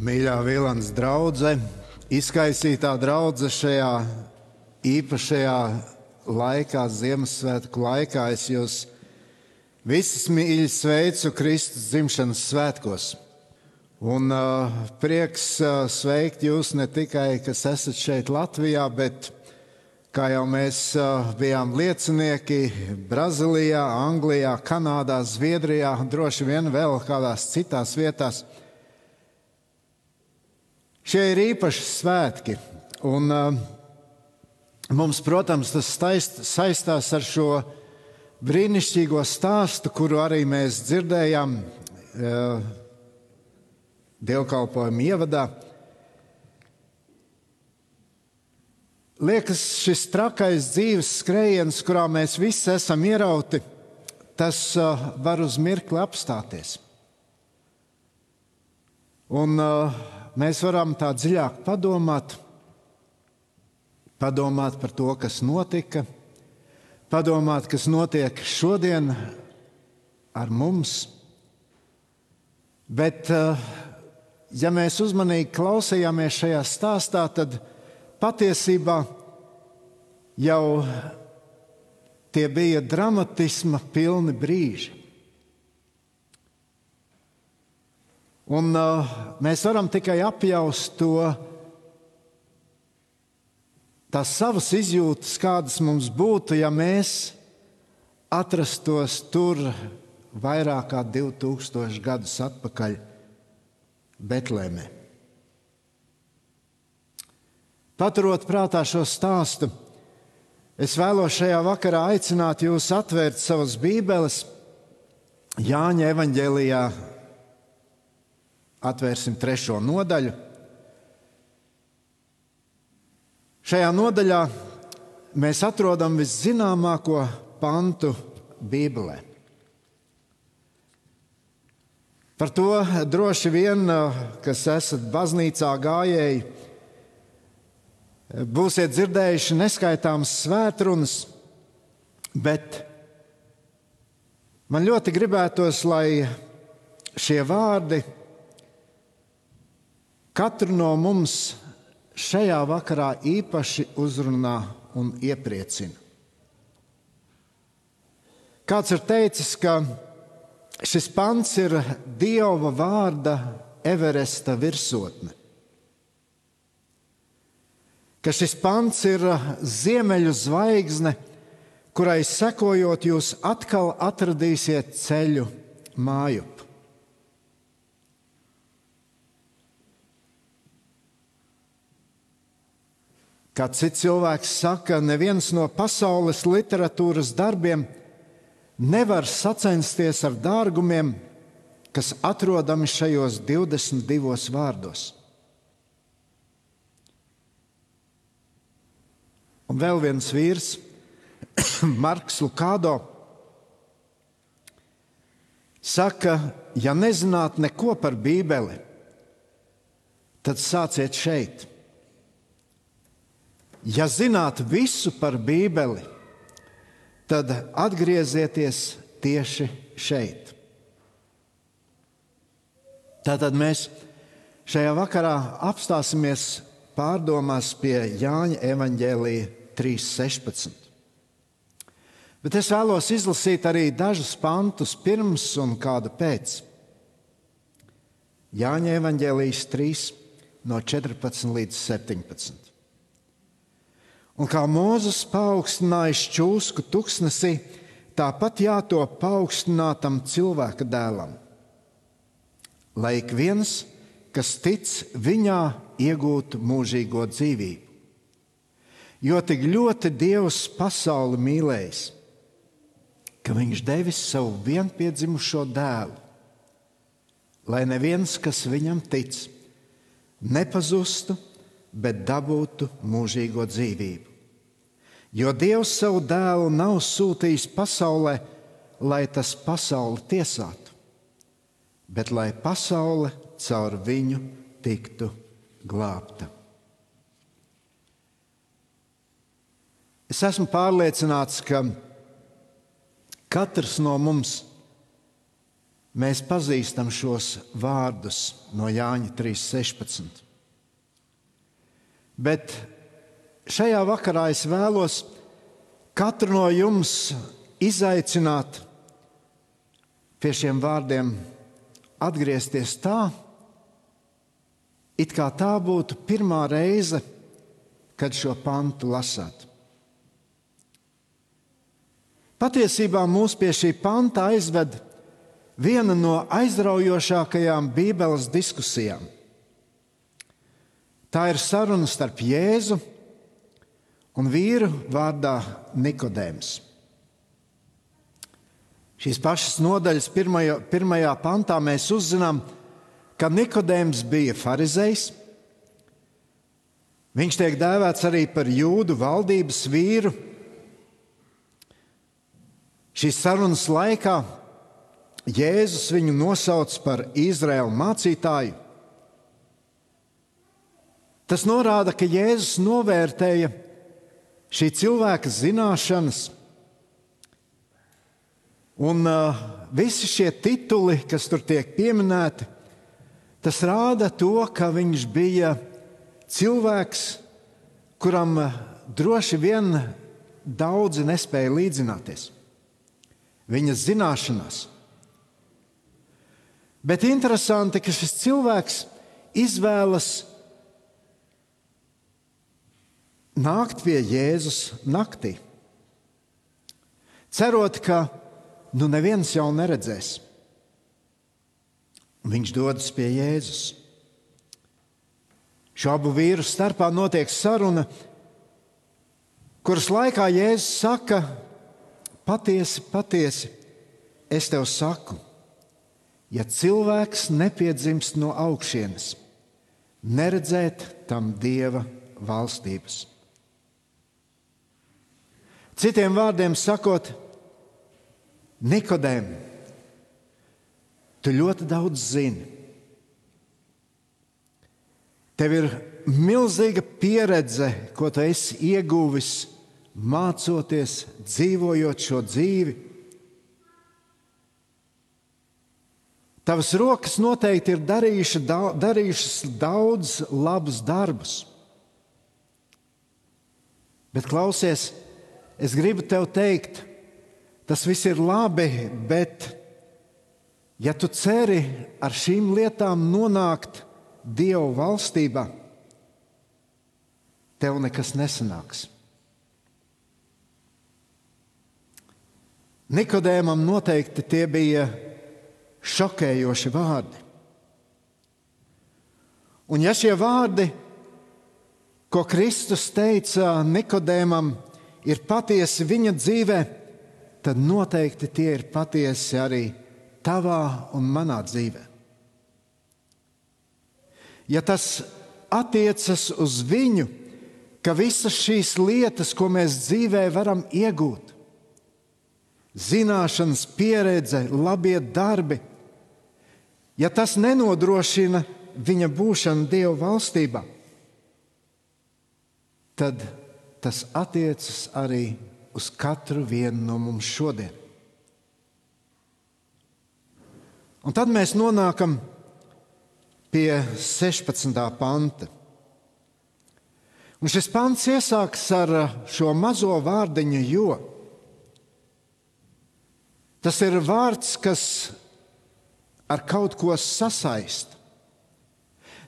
Mīļā Vilnas draudzene, izkaisītā draudzene šajā īpašajā laikā, Ziemassvētku laikā, es jūs visus mīļi sveicu Kristus dzimšanas svētkos. Un uh, prieks uh, sveikt jūs ne tikai, kas esat šeit Latvijā, bet kā jau mēs uh, bijām liecinieki Brazīlijā, Anglijā, Kanādā, Zviedrijā, droši vien vēl kādās citās vietās. Šie ir īpaši svētki. Un, uh, mums, protams, tas taist, saistās ar šo brīnišķīgo stāstu, kuru arī mēs dzirdējām uh, dievkalpojuma ievadā. Liekas, šis trakais dzīves skrējiens, kurā mēs visi esam ierauti, tas uh, var uz mirkli apstāties. Un uh, mēs varam tā dziļāk padomāt, padomāt par to, kas notika, padomāt, kas notiek šodien ar mums. Bet uh, ja mēs uzmanīgi klausījāmies šajā stāstā, tad patiesībā jau tie bija dramatisma pilni brīži. Un uh, mēs varam tikai apjaust to, tās savas izjūtas, kādas mums būtu, ja mēs atrastos tur vairāk kā 2000 gadus atpakaļ Betlēmē. Paturot prātā šo stāstu, es vēlos šajā vakarā aicināt jūs atvērt savas Bībeles Jāņa evanģēlijā. Atvērsim trešo nodaļu. Šajā nodaļā mēs atrodam viszināmāko pantu Bībelē. Par to droši vien, kas esat baznīcā gājēji, būsiet dzirdējuši neskaitāmas svētrunas, bet man ļoti gribētos, lai šie vārdi katru no mums šajā vakarā īpaši uzrunā un iepriecina. Kāds ir teicis, ka Šis pants ir Dieva vārda Everesta virsotne. Ka šis pants ir ziemeļu zvaigzne, kurai sekojot, jūs atkal atradīsiet ceļu mājup. Kā cits cilvēks saka, neviens no pasaules literatūras darbiem nevar sacensties ar dārgumiem, kas atrodami šajos 22 vārdos. Un vēl viens vīrs, Marks Lukādo, saka, ja nezināt neko par Bībeli, tad sāciet šeit. Ja zināt visu par Bībeli, tad atgriezieties tieši šeit. Tātad mēs šajā vakarā apstāsimies pārdomās pie Jāņa evaņģēlīja 3.16. Bet es vēlos izlasīt arī dažus pantus pirms un kādu pēc. Jāņa evaņģēlijas 3 no 14 līdz 17. Un kā Mozus paaugstināja šķūsku tuksnesī, tāpat jātop paaugstinātam cilvēka dēlam. Lai ik viens, kas tic viņā, iegūtu mūžīgo dzīvību. Jo tik ļoti Dievs pasauli mīlējis, ka Viņš devis savu vienpiedzimušo dēlu, lai neviens, kas viņam tic, nepazustu, bet dabūtu mūžīgo dzīvību. Jo Dievs savu dēlu nav sūtījis pasaulē, lai tas pasauli tiesātu, bet lai pasaule caur viņu tiktu glābta. Es esmu pārliecināts, ka katrs no mums Mēs pazīstam šos vārdus no Jāņa 3.16. Bet šajā vakarā es vēlos katru no jums izaicināt pie šiem vārdiem, atgriezties tā, it kā tā būtu pirmā reize, kad šo pantu lasāt. Patiesībā mūs pie šī panta aizved viena no aizraujošākajām Bībeles diskusijām. Tā ir saruna starp Jēzu un vīru vārdā Nikodēms. Šīs pašas nodaļas pirmajā, pirmajā pantā mēs uzzinām, ka Nikodēms bija farizējs. Viņš tiek dēvēts arī par jūdu valdības vīru. Šīs sarunas laikā Jēzus viņu nosauc par Izraēlu mācītāju. Tas norāda, ka Jēzus novērtēja šī cilvēka zināšanas, un uh, visi šie tituli, kas tur tiek pieminēti, tas rāda to, ka viņš bija cilvēks, kuram uh, droši vien daudzi nespēja līdzināties. Viņa zināšanās. Bet interesanti, ka šis cilvēks izvēlas nākt pie Jēzus naktī, cerot, ka nu neviens jau neredzēs. Viņš dodas pie Jēzus. Šo abu vīru starpā notiek saruna, kuras laikā Jēzus saka: Patiesi, patiesi, es tev saku, ja cilvēks nepiedzimst no augšienes, neredzēt tam dieva valstības. Citiem vārdiem sakot, Nikodēm, tu ļoti daudz zini. Tev ir milzīga pieredze, ko tu esi ieguvis, mācoties, dzīvojot šo dzīvi. Tavas rokas noteikti ir darījuši, darījušas daudz labus darbus. Bet klausies, Es gribu tev teikt, tas viss ir labi, bet, ja tu ceri ar šīm lietām nonākt Dieva valstībā, tev nekas nesanāks. Nikodēmam noteikti tie bija šokējoši vārdi. Un ja šie vārdi, ko Kristus teica Nikodēmam, ir patiesi viņa dzīvē, tad noteikti tie ir patiesi arī tavā un manā dzīvē. Ja tas attiecas uz viņu, ka visas šīs lietas, ko mēs dzīvē varam iegūt, zināšanas, pieredze, labie darbi, ja tas nenodrošina viņa būšanu Dieva valstībā, tad tas attiecas arī uz katru vienu no mums šodien. Un tad mēs nonākam pie 16. panta. Un šis pants iesākas ar šo mazo vārdiņu, jo tas ir vārds, kas ar kaut ko sasaista.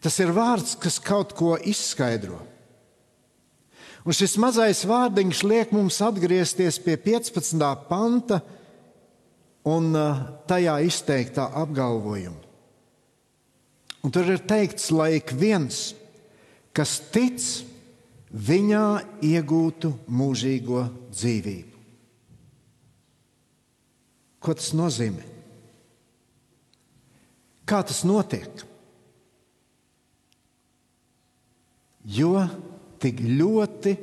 Tas ir vārds, kas kaut ko izskaidro. Un šis mazais vārdiņš liek mums atgriezties pie 15. panta un tajā izteiktā apgalvojuma. Un tur ir teikts, lai ik viens, kas tic, viņā iegūtu mūžīgo dzīvību. Ko tas nozīmē? Kā tas notiek? Jo tik ļoti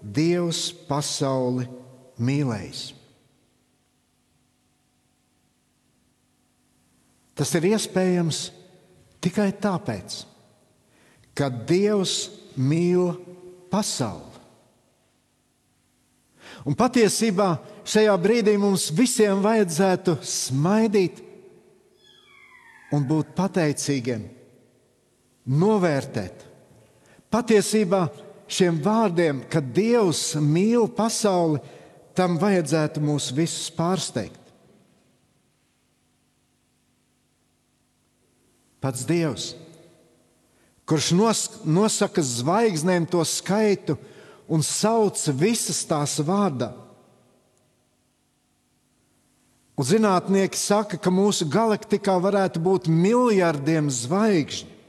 Dievs pasauli mīlējis. Tas ir iespējams tikai tāpēc, ka Dievs mīl pasauli. Un patiesībā šajā brīdī mums visiem vajadzētu smaidīt, un būt pateicīgiem, novērtēt. Patiesībā šiem vārdiem, ka Dievs mīl pasauli, tam vajadzētu mūs visus pārsteigt. Pats Dievs, kurš nos, nosaka zvaigznēm to skaitu un sauc visas tās vārdā. Un zinātnieki saka, ka mūsu galaktikā varētu būt miljardiem zvaigžņu.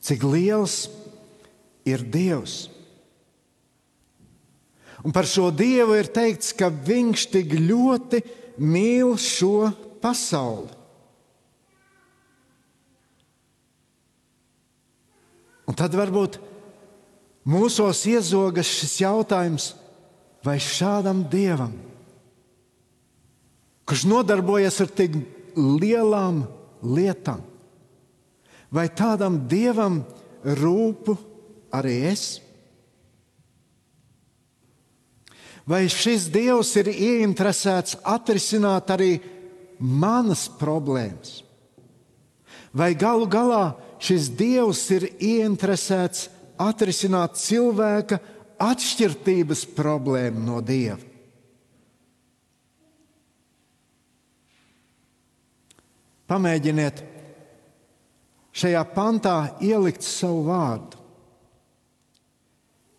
Cik liels ir Dievs? Un par šo Dievu ir teikts, ka Viņš tik ļoti mīl šo pasauli. Un tad varbūt mūsos iezogas šis jautājums, vai šādam Dievam, kurš nodarbojas ar tik lielām lietām, vai tādam Dievam rūpu arī es? Vai šis Dievs ir ieinteresēts atrisināt arī manas problēmas? Vai galu galā šis Dievs ir ieinteresēts atrisināt cilvēka atšķirības problēmu no Dieva? Pamēģiniet šajā pantā ielikt savu vārdu,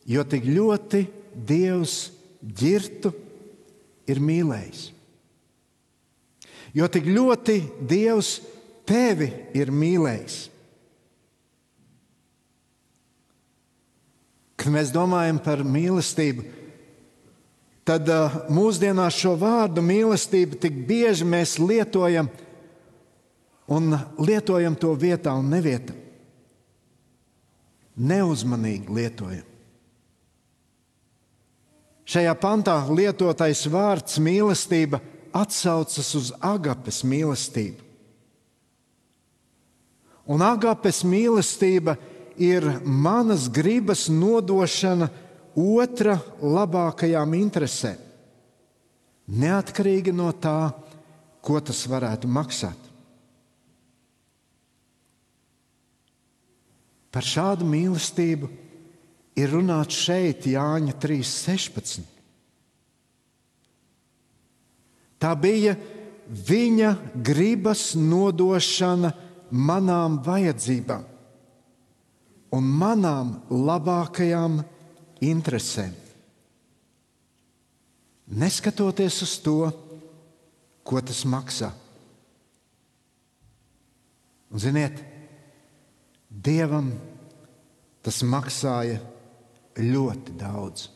jo tik ļoti Dievs ģirtu ir mīlējis. Jo tik ļoti Dievs tevi ir mīlējis. Kad mēs domājam par mīlestību, tad mūsdienās šo vārdu mīlestību tik bieži mēs lietojam un lietojam to vietā un nevietā. Neuzmanīgi lietojam. Šajā pantā lietotais vārds mīlestība atsaucas uz agapes mīlestību. Un agapes mīlestība ir manas gribas nodošana otra labākajām interesēm, neatkarīgi no tā, ko tas varētu maksāt. Par šādu mīlestību ir runāts šeit, Jāņa 3.16. Tā bija viņa gribas nodošana manām vajadzībām un manām labākajām interesēm. Neskatoties uz to, ko tas maksā. Un, ziniet, Dievam tas maksāja ļoti daudz.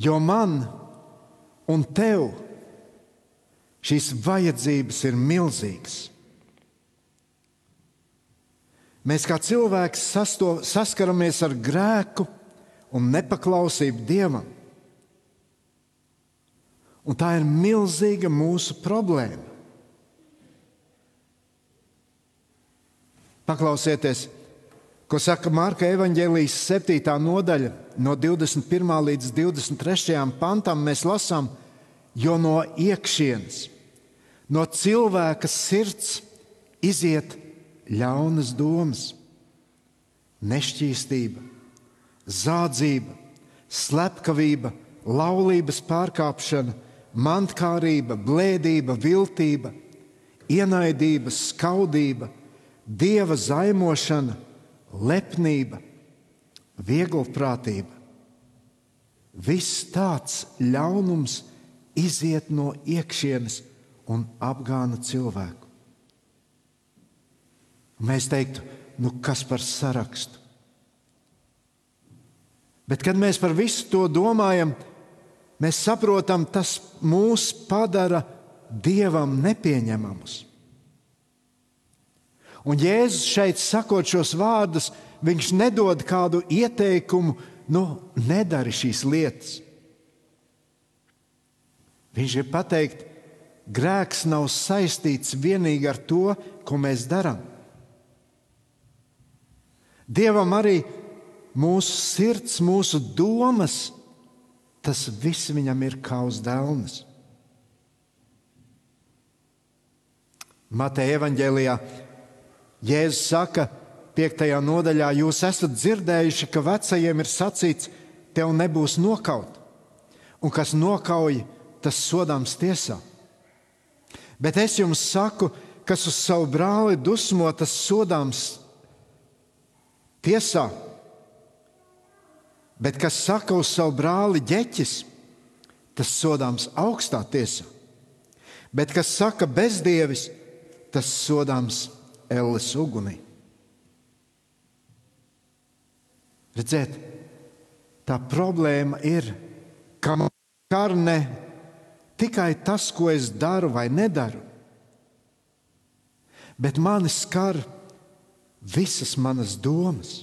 Jo man un tev šīs vajadzības ir milzīgas. Mēs kā cilvēki sasto, saskaramies ar grēku un nepaklausību Dievam. Un tā ir milzīga mūsu problēma. Paklausieties, ko saka Marka evanģēlijas 7. nodaļa, no 21. līdz 23. pantam. Mēs lasām, jo no iekšienes, no cilvēka sirds iziet ļaunas domas, nešķīstība, zādzība, slepkavība, laulības pārkāpšana, mantkārība, blēdība, viltība, ienaidība, skaudība dieva zaimošana, lepnība, vieglprātība. Viss tāds ļaunums iziet no iekšienes un apgāna cilvēku. Mēs teiktu, nu kas par sarakstu? Bet, kad mēs par visu to domājam, mēs saprotam, tas mūs padara dievam nepieņemamus. Un Jēzus šeit sakot šos vārdus, viņš nedod kādu ieteikumu, nu, nedari šīs lietas. Viņš ir pateikt, grēks nav saistīts tikai ar to, ko mēs darām. Dievam arī mūsu sirds, mūsu domas, tas viss viņam ir kā uz dēlnes. Mateja Vāģelijā Jēzus saka, 5. nodaļā, jūs esat dzirdējuši, ka vecajiem ir sacīts, tev nebūs nokaut, un kas nokauj, tas sodāms tiesā. Bet es jums saku, kas uz savu brāli dusmo, tas sodāms tiesā. Bet kas saka uz savu brāli ģeķis, tas sodāms augstā tiesā. Bet kas saka bezdievis, tas sodāms elles ugunī. Redziet, tā problēma ir, ka man skar ne tikai tas, ko es daru vai nedaru, bet mani skar visas manas domas.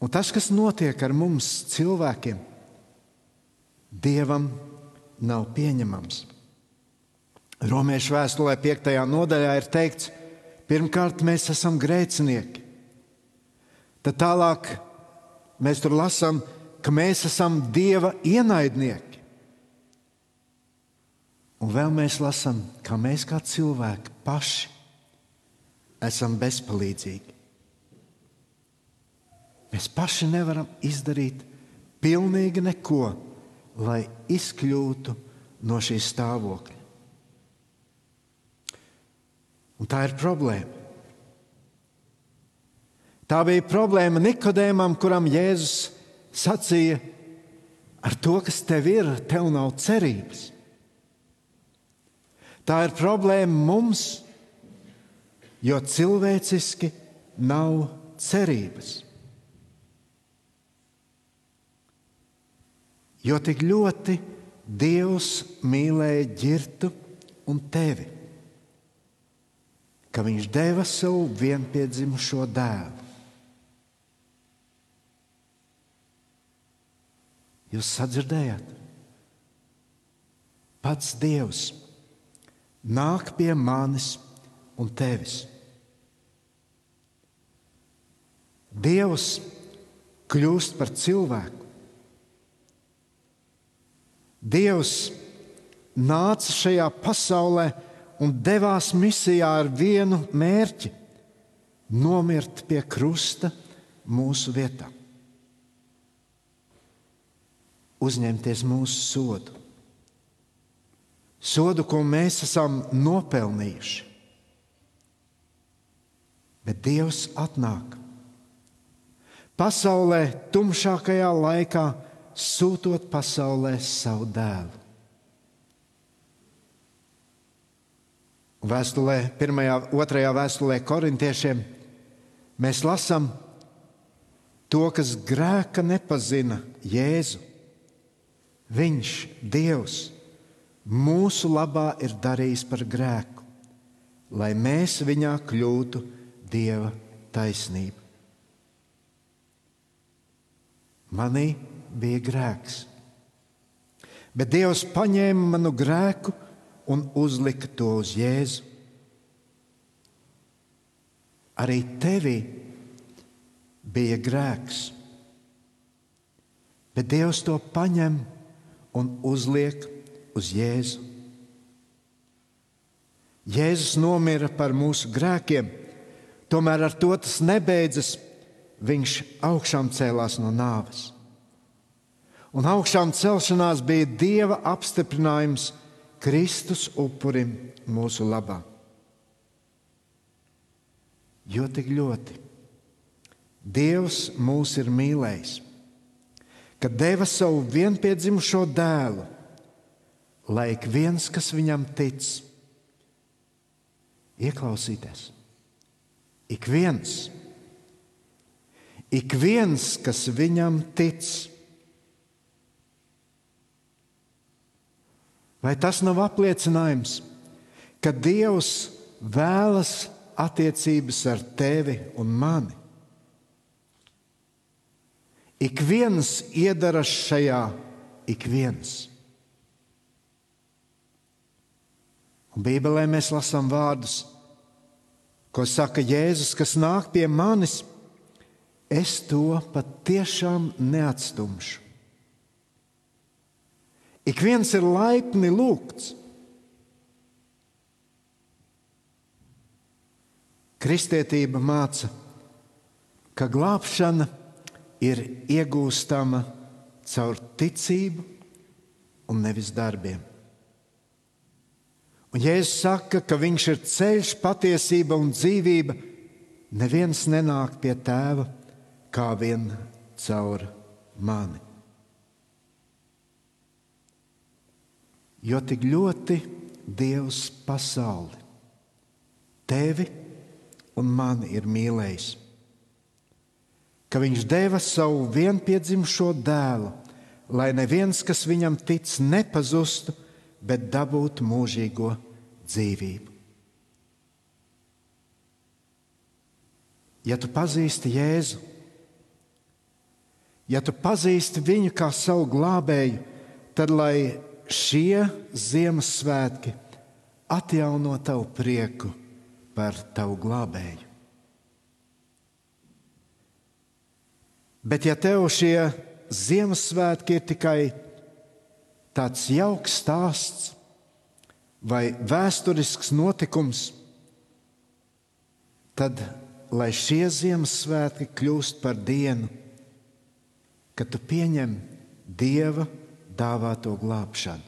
Un tas, kas notiek ar mums cilvēkiem, Dievam nav pieņemams. Romiešu vēstulē 5. nodaļā ir teikts, pirmkārt, mēs esam grēcinieki. Tad tālāk mēs tur lasām, ka mēs esam Dieva ienaidnieki. Un vēl mēs lasām, ka mēs kā cilvēki paši esam bezpalīdzīgi. Mēs paši nevaram izdarīt pilnīgi neko, lai izkļūtu no šī stāvokļa. Un tā ir problēma. Tā bija problēma Nikodēmam, kuram Jēzus sacīja, ar to, kas tev ir, tev nav cerības. Tā ir problēma mums, jo cilvēciski nav cerības. Jo tik ļoti Dievs mīlēja ģirtu un tevi ka viņš deva savu vienpiedzimušo dēlu. Jūs sadzirdējāt? Pats Dievs nāk pie manis un tevis. Dievs kļūst par cilvēku. Dievs nāca šajā pasaulē un devās misijā ar vienu mērķi - nomirt pie krusta mūsu vietā, uzņemties mūsu sodu. Sodu, ko mēs esam nopelnījuši. Bet Dievs atnāk pasaulē, tumšākajā laikā, sūtot pasaulē savu dēlu. Vēstulē, pirmajā, otrajā vēstulē korintiešiem mēs lasām to, kas grēka nepazina Jēzu. Viņš, Dievs, mūsu labā ir darījis par grēku, lai mēs viņā kļūtu Dieva taisnība. Manī bija grēks, bet Dievs paņēma manu grēku un uzlika to uz Jēzu. Arī tevī bija grēks, bet Dievs to paņem un uzliek uz Jēzu. Jēzus nomira par mūsu grēkiem, tomēr ar to tas nebeidzas. Viņš augšām cēlās no nāves. Un augšām celšanās bija Dieva apstiprinājums Kristus upurim mūsu labā. Jo tik ļoti Dievs mūs ir mīlējis, ka deva savu vienpiedzimušo dēlu, lai ik viens, kas viņam tic, ieklausīties. Ik viens, ik viens kas viņam tic, Vai tas nav apliecinājums, ka Dievs vēlas attiecības ar tevi un mani? Ik viens iedaras šajā, ik viens. Un Bībelē mēs lasām vārdus, ko saka Jēzus, kas nāk pie manis, es to patiešām neatstumšu. Ik viens ir laipni lūgts. Kristietība māca, ka glābšana ir iegūstama caur ticību un nevis darbiem. Un Jēzus saka, ka Viņš ir ceļš, patiesība un dzīvība. Neviens nenāk pie tēva kā vien caur mani. Jo tik ļoti Dievs pasauli, tevi un mani ir mīlējis, ka Viņš deva savu vienpiedzimušo dēlu, lai neviens, kas viņam tic, nepazustu, bet dabūtu mūžīgo dzīvību. Ja tu pazīsti Jēzu, ja tu pazīsti viņu kā savu glābēju, tad lai šie Ziemassvētki atjauno tavu prieku par tavu glābēju. Bet, ja tev šie Ziemassvētki ir tikai tāds jauks stāsts vai vēsturisks notikums, tad lai šie Ziemassvētki kļūst par dienu, kad tu pieņem Dieva dāvāto glābšanu.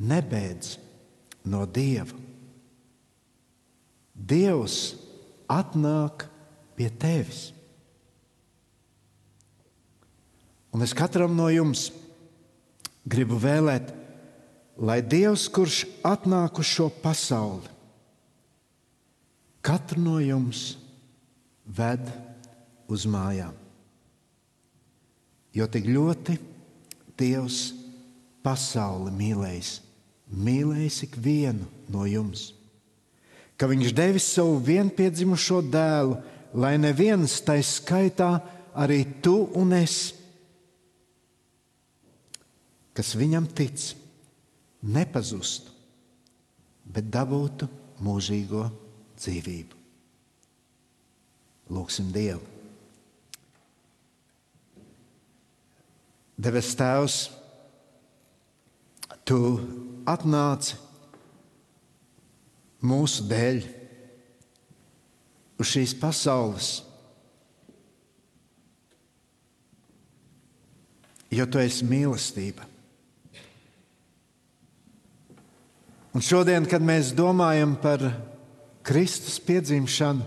Nebeidz no Dieva. Dievs atnāk pie tevis. Un es katram no jums gribu vēlēt, lai Dievs, kurš atnāk uz šo pasauli, katru no jums ved uz mājām. Jo tik ļoti Dievs pasauli mīlējis, mīlējis ikvienu no jums, ka Viņš devis savu vienpiedzimušo dēlu, lai neviens tai skaitā arī tu un es kas viņam tic, nepazustu, bet dabūtu mūžīgo dzīvību. Lūksim Dievu! Devis Tēvs, Tu atnāci mūsu dēļ uz šīs pasaules, jo Tu esi mīlestība. Un šodien, kad mēs domājam par Kristus piedzimšanu,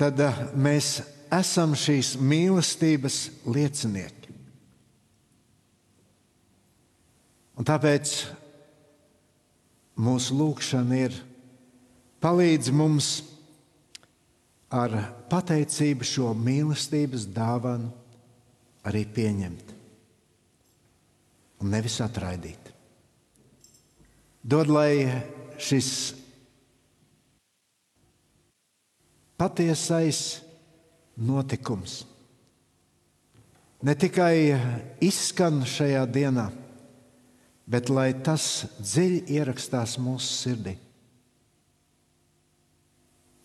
tad eh, mēs esam šīs mīlestības liecinieki. Un tāpēc mūsu lūkšana ir palīdz mums ar pateicību šo mīlestības dāvanu arī pieņemt un nevis atraidīt. Dod, lai šis patiesais notikums ne tikai izskan šajā dienā, bet lai tas dziļi ierakstās mūsu sirdī.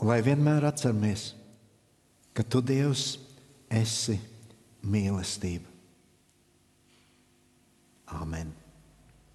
Lai vienmēr atceramies, ka tu, Dievs, esi mīlestība. Amen.